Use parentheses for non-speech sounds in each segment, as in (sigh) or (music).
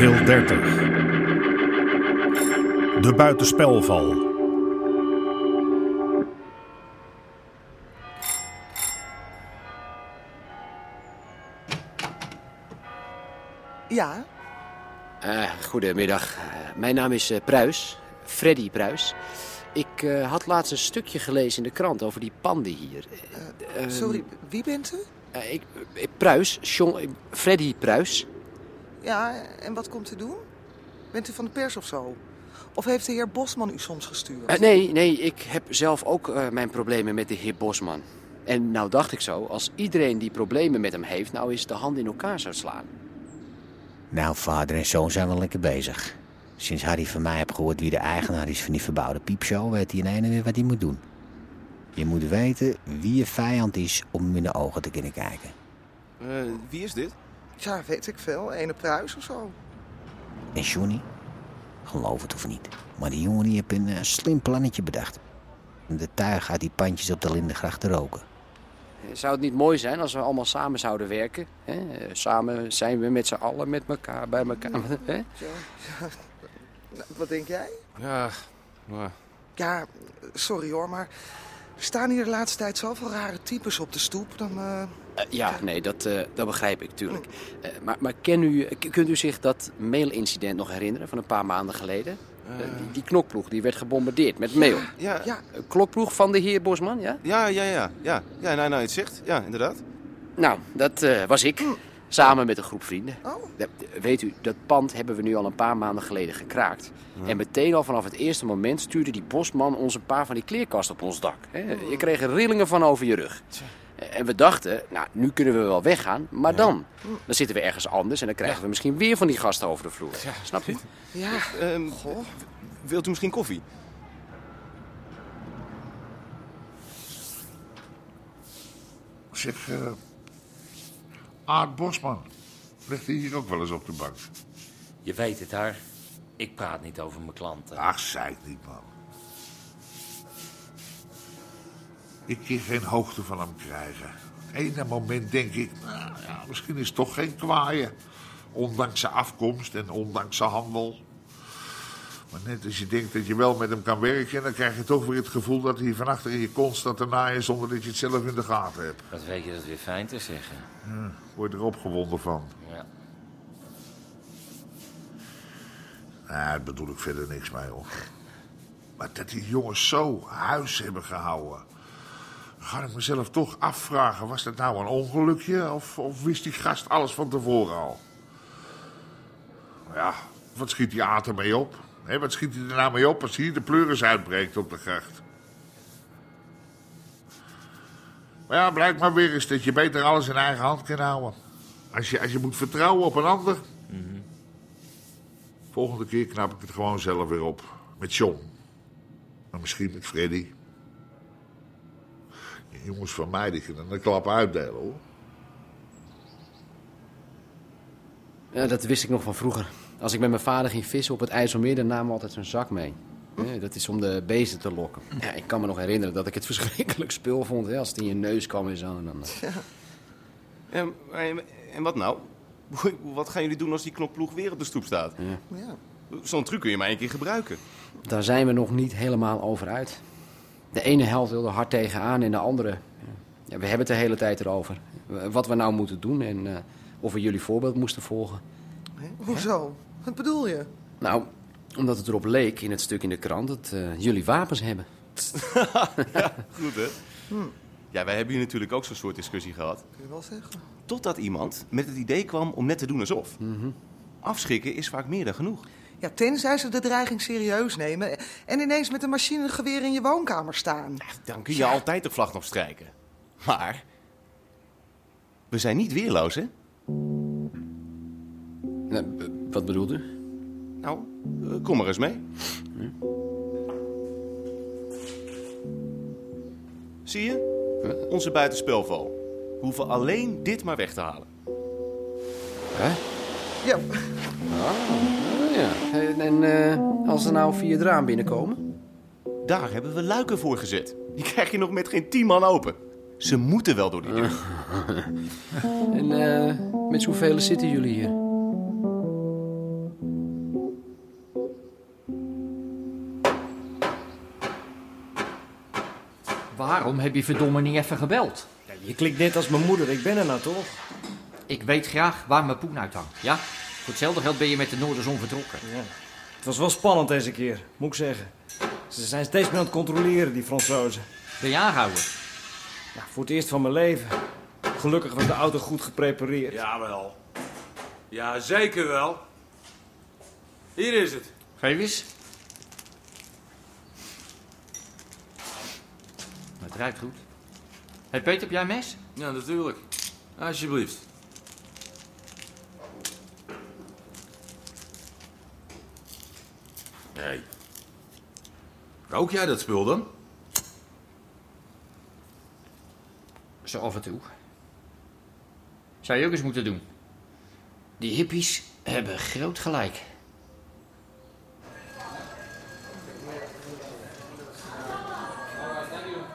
Deel 30. De buitenspelval. Ja, Eh, goedemiddag. Eh, mijn naam is eh, Pruis, Freddy Pruis. Ik eh, had laatst een stukje gelezen in de krant over die panden hier. Eh, ehm, sorry, wie bent u? eh, ik, Pruis, John, Freddy Pruis. Ja, en wat komt u doen? Bent u van de pers of zo? Of heeft de heer Bosman u soms gestuurd? Eh, nee, nee, ik heb zelf ook eh, mijn problemen met de heer Bosman. En nou dacht ik zo, als iedereen die problemen met hem heeft, nou eens de hand in elkaar zou slaan. Nou, vader en zoon zijn wel lekker bezig. Sinds Harry van mij heeft gehoord wie de eigenaar is van die verbouwde piepshow, weet hij in ene weer wat hij moet doen. Je moet weten wie je vijand is om hem in de ogen te kunnen kijken. Eh, wie is dit? Ja, weet ik veel. Ene pruis of zo. En Johnny? Geloof het of niet, maar die jongen die heeft een eh, slim plannetje bedacht. De tuig uit die pandjes op de Lindengracht te roken. Eh, Zou het niet mooi zijn als we allemaal samen zouden werken? Hè? Eh, Samen zijn we met z'n allen met elkaar bij elkaar. Hè? Ja, ja. Nou, wat denk jij? Ja, maar... Ja, sorry hoor, maar... Er staan hier de laatste tijd zoveel rare types op de stoep. Dan, ja, nee, dat, eh, dat begrijp ik natuurlijk. Eh, maar maar ken u, kunt u zich dat mailincident nog herinneren van een paar maanden geleden? Eh, die, die knokploeg die werd gebombardeerd met mail. Ja, ja, klokploeg van de heer Bosman, ja? ja, ja, ja. Ja, ja nou, nou, het zegt. Ja, inderdaad. Nou, dat eh, was ik. Samen met een groep vrienden. Oh. Weet u, dat pand hebben we nu al een paar maanden geleden gekraakt. En meteen al vanaf het eerste moment stuurde die bosman ons een paar van die kleerkasten op ons dak. hè. Je kreeg rillingen van over je rug. En we dachten, nou, nu kunnen we wel weggaan, maar dan? Dan zitten we ergens anders en dan krijgen we misschien weer van die gasten over de vloer. Snap je? ja. Ehm, Goh. wilt u misschien koffie? Zeg, eh Aard Bosman, ligt hij hier ook wel eens op de bank? Je weet het, haar. Ik praat niet over mijn klanten. Ach, zei ik niet, man. Ik kan geen hoogte van hem krijgen. Ene moment denk ik, nou ja, misschien is het toch geen kwaaie. Ondanks zijn afkomst en ondanks zijn handel. Maar net als je denkt dat je wel met hem kan werken... dan krijg je toch weer het gevoel dat hij van achter je kont staat te naaien... zonder dat je het zelf in de gaten hebt. Wat weet je dat weer fijn te zeggen? Word er opgewonden van. Ja. Nou, daar bedoel ik verder niks mee, hoor. Maar dat die jongens zo huis hebben gehouden... ga ik mezelf toch afvragen... was dat nou een ongelukje of, of wist die gast alles van tevoren al? Ja, wat schiet die aard ermee op? Hé, wat schiet hij er nou mee op als hier de pleuris uitbreekt op de gracht? Maar ja, blijkt maar weer eens dat je beter alles in eigen hand kan houden. Als je, als je moet vertrouwen op een ander... Volgende keer knap ik het gewoon zelf weer op. Met John. Maar misschien met Freddy. Jongens van mij die kunnen een klap uitdelen hoor. Ja, dat wist ik nog van vroeger. Als ik met mijn vader ging vissen op het IJsselmeer, dan namen we altijd zo'n zak mee. Ja, dat is om de beesten te lokken. Ja, ik kan me nog herinneren dat ik het (laughs) verschrikkelijk spul vond. Hè, als het in je neus kwam en zo. Dan, eh. En, en, en wat nou? (laughs) Wat gaan jullie doen als die knokploeg weer op de stoep staat? ja. Zo'n truc kun je maar één keer gebruiken. Daar zijn we nog niet helemaal over uit. De ene helft wil er hard tegenaan en de andere... Ja, we hebben het de hele tijd erover. Wat we nou moeten doen en eh, of we jullie voorbeeld moesten volgen. Hè? Hoezo? Wat bedoel je? Nou, omdat het erop leek in het stuk in de krant dat eh, jullie wapens hebben. (laughs) Goed, hè? Ja, wij hebben hier natuurlijk ook zo'n soort discussie gehad. Kun je wel zeggen. Totdat iemand met het idee kwam om net te doen alsof. Afschrikken is vaak meer dan genoeg. Ja, tenzij ze de dreiging serieus nemen en ineens met een machinegeweer in je woonkamer staan. Dan kun je altijd de vlag nog strijken. Maar... We zijn niet weerloos, hè? Nou, wat bedoelt u? Nou, eh, kom maar eens mee. Zie je? Onze buitenspelval. We hoeven alleen dit maar weg te halen. Hè? Ja, Oh, ja. En, en eh, als ze nou via het raam binnenkomen? Daar hebben we luiken voor gezet. Die krijg je nog met geen tien man open. Ze moeten wel door die deur. (laughs) En eh, met zoveel zitten jullie hier? Waarom heb je verdomme niet even gebeld? Ja, je klinkt net als mijn moeder, ik ben er nou toch? Ik weet graag waar mijn poen uithangt, ja? Voor hetzelfde geld ben je met de Noorderzon vertrokken. Ja. Het was wel spannend deze keer, moet ik zeggen. Ze zijn steeds meer aan het controleren, die Fransozen. Ben je aangehouden? Ja, voor het eerst van mijn leven. Gelukkig was de auto goed geprepareerd. Jawel. Ja, zeker wel. Hier is het. Geef eens. Het ruikt goed. Hé Peter, heb jij een mes? Ja, natuurlijk. Alsjeblieft. Rook jij dat spul dan? Zo af en toe. Zou je ook eens moeten doen. Die hippies hebben groot gelijk.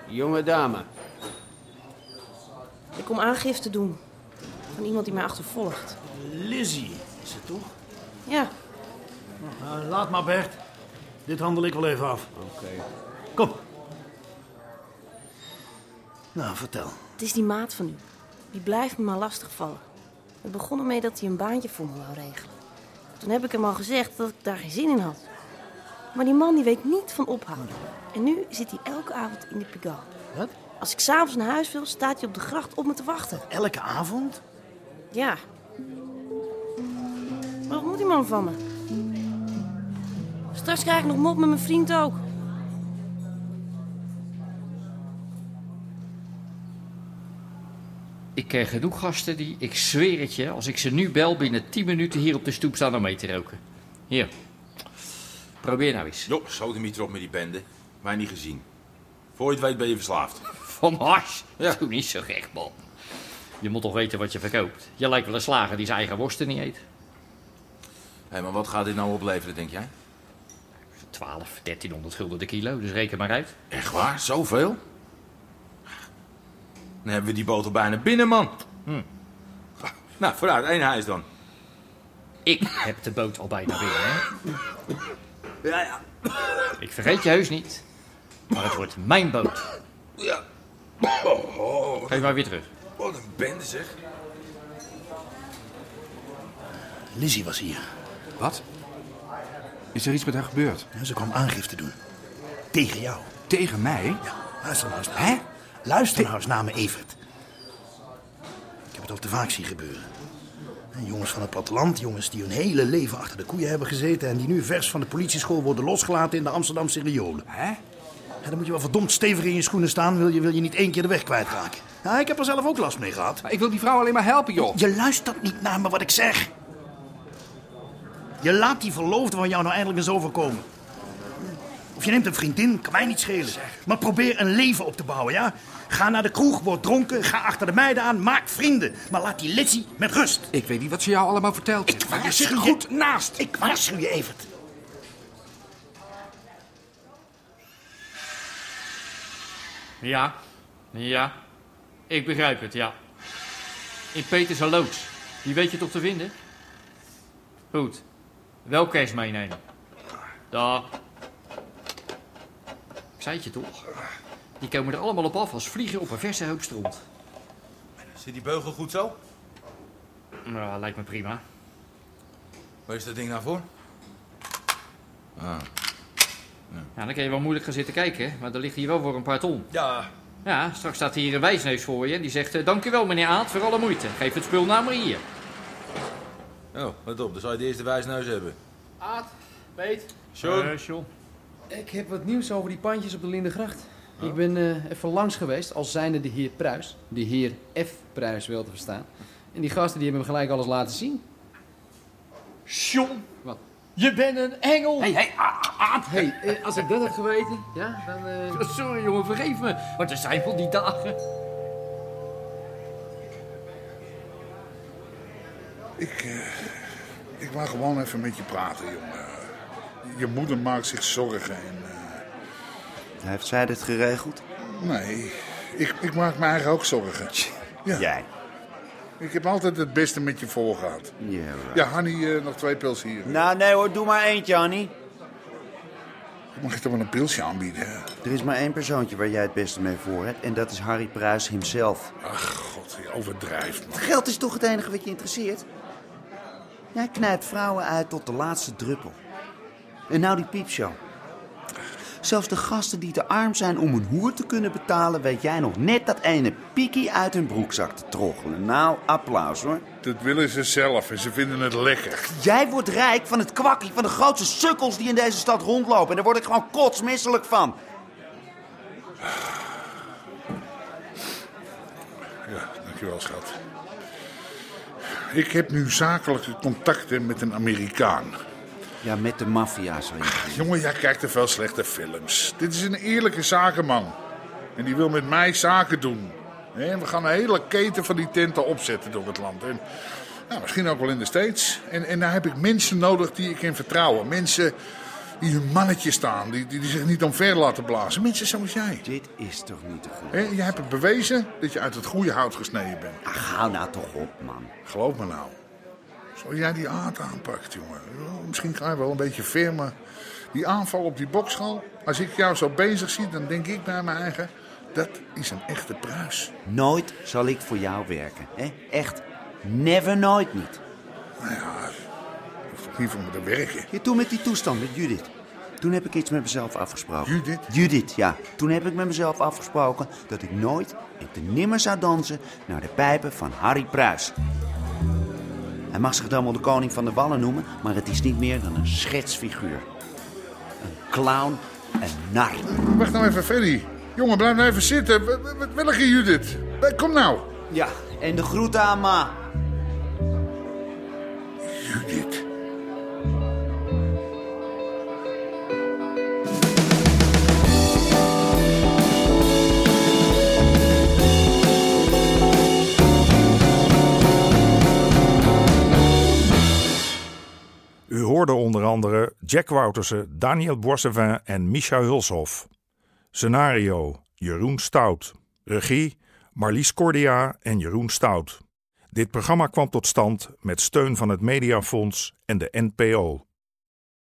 Jonge dame. Ik kom aangifte doen. Van iemand die mij achtervolgt. Lizzie, is het toch? Ja, Nou, laat maar, Bert. Dit handel ik wel even af. Oké. Kom. Nou, vertel. het is die maat van u. Die blijft me maar lastigvallen. Het begon ermee dat hij een baantje voor me wou regelen. Toen heb ik hem al gezegd dat ik daar geen zin in had. Maar die man die weet niet van ophouden. En nu zit hij elke avond in de Pigalle. Wat? Als ik s'avonds naar huis wil, staat hij op de gracht op me te wachten. Elke avond? Ja. Maar wat moet die man van me? Straks krijg ik nog mop met mijn vriend ook. Ik ken genoeg gasten die, ik zweer het je, als ik ze nu bel, binnen 10 minuten hier op de stoep staan om mee te roken. Hier. Probeer nou eens. Jo, sodemieter op met die bende. Mij niet gezien. Voor je het weet ben je verslaafd. Van hars. Ja. Doe niet zo gek, man. Je moet toch weten wat je verkoopt. Je lijkt wel een slager die zijn eigen worsten niet eet. Hé, maar wat gaat dit nou opleveren, denk jij? 12, 1300 gulden de kilo, dus reken maar uit. Echt waar? Zoveel? Dan hebben we die boter bijna binnen, man. Hm. Nou, vooruit, één huis dan. Ik heb de boot al bijna binnen, hè? Ja, ja. Ik vergeet je heus niet. Maar het wordt mijn boot. Ja. Geef maar weer terug. Wat een bende, zeg. Lizzie was hier. Wat? Is er iets met haar gebeurd? Ja, ze kwam aangifte doen. Tegen jou. Tegen mij? Ja, luister nou eens naar Hè? me. Luister nou eens naar me, Evert. Ik heb het al te vaak zien gebeuren. En Jongens van het platteland, jongens die hun hele leven achter de koeien hebben gezeten... en die nu vers van de politieschool worden losgelaten in de Amsterdamse riolen. Hè? Dan moet je wel verdomd stevig in je schoenen staan... wil je, wil je niet één keer de weg kwijtraken. Ja, ik heb er zelf ook last mee gehad. Maar ik wil die vrouw alleen maar helpen, joh. Je luistert niet naar me wat ik zeg. Je laat die verloofde van jou nou eindelijk eens overkomen. Of je neemt een vriendin, kan mij niet schelen. Maar probeer een leven op te bouwen, ja? Ga naar de kroeg, word dronken, ga achter de meiden aan, maak vrienden. Maar laat die Lizzie met rust. Ik weet niet wat ze jou allemaal vertelt. Ik maar je zit waarschuw je. goed naast. Ik waarschuw je, Evert. Ja, ja. Ik begrijp het, ja. In Peters loods. Die weet je toch te vinden? Goed. Wel cash meenemen. Daar. Ik zei het je toch? Die komen er allemaal op af als vliegen op een verse hoop stront. Zit die beugel goed zo? Nou, lijkt me prima. Waar is dat ding nou voor? Ah. Ja, dan kun je wel moeilijk gaan zitten kijken, maar er ligt hier wel voor een paar ton. Ja. Ja, straks staat hier een wijsneus voor je en die zegt... eh, Dank u wel, meneer Aad, voor alle moeite. Geef het spul nou maar hier. Oh, let op, dan zou je de eerste wijsneus hebben. Aad, Peet. John. Eh, John. Ik heb wat nieuws over die pandjes op de Lindengracht. Ik ben eh, even langs geweest als zijnde de heer Pruis. De heer F. Pruis wel te verstaan. En die gasten die hebben me gelijk alles laten zien. John. Wat? Je bent een engel. Hé, hé, Aad. Hé, eh, als ik dat had geweten, ja, dan... eh, Sorry jongen, vergeef me. Maar er zijn wel die dagen. Ik, eh, ik wou gewoon even met je praten, jongen. Je moeder maakt zich zorgen en... eh, Heeft zij dit geregeld? nee, ik, ik maak me eigenlijk ook zorgen. Ja. Jij? Ik heb altijd het beste met je voorgehad. Ja, right. Ja, Hanny, eh, nog twee pilsen hier. Nou, nee hoor, doe maar eentje, Annie. Mag je toch wel een pilsje aanbieden? Er is maar één persoontje waar jij het beste mee voor hebt. En dat is Harry Pruis himself. Ach, god, je overdrijft, man. Geld is toch het enige wat je interesseert? Jij knijpt vrouwen uit tot de laatste druppel. En nou die piepshow. Zelfs de gasten die te arm zijn om een hoer te kunnen betalen... weet jij nog net dat ene piekie uit hun broekzak te troggelen. Nou, applaus hoor. Dat willen ze zelf en ze vinden het lekker. Jij wordt rijk van het kwakkie van de grootste sukkels die in deze stad rondlopen. En daar word ik gewoon kotsmisselijk van. Ja, dankjewel, schat. Ik heb nu zakelijke contacten met een Amerikaan. Ja, met de maffia, zo Jongen, jij kijkt te veel slechte films. Dit is een eerlijke zakenman. En die wil met mij zaken doen. En we gaan een hele keten van die tenten opzetten door het land. En nou, misschien ook wel in de States. En, en daar heb ik mensen nodig die ik in vertrouwen. Mensen die hun mannetje staan. Die, die, die zich niet omver laten blazen. Mensen zoals jij. Dit is toch niet te goed? Jij hebt het bewezen dat je uit het goede hout gesneden bent. Ach, hou nou toch op, man. Geloof me nou. Zoals jij die aard aanpakt, jongen. Misschien ga je wel een beetje ver, maar die aanval op die bokschaal. Als ik jou zo bezig zie, dan denk ik bij mijn eigen. Dat is een echte pruis. Nooit zal ik voor jou werken. Hè? Echt. Never, nooit niet. Nou ja, hoeft ook niet voor me te werken. Ja, toen met die toestand met Judith. Toen heb ik iets met mezelf afgesproken. Judith? Judith, ja. Toen heb ik met mezelf afgesproken dat ik nooit en te nimmer zou dansen naar de pijpen van Harry Pruis. Hij mag zich dan wel de koning van de wallen noemen, maar het is niet meer dan een schetsfiguur. Een clown, een nar. Wacht nou even, Ferry. Jongen, blijf nou even zitten. Wat- Welke Judith? Eh, Kom nou. Ja, en de groeten aan ma. Judith. Andere Jack Woutersen, Daniel Boissevin en Micha Hulshoff. Scenario Jeroen Stout. Regie Marlies Cordia en Jeroen Stout. Dit programma kwam tot stand met steun van het Mediafonds en de NPO.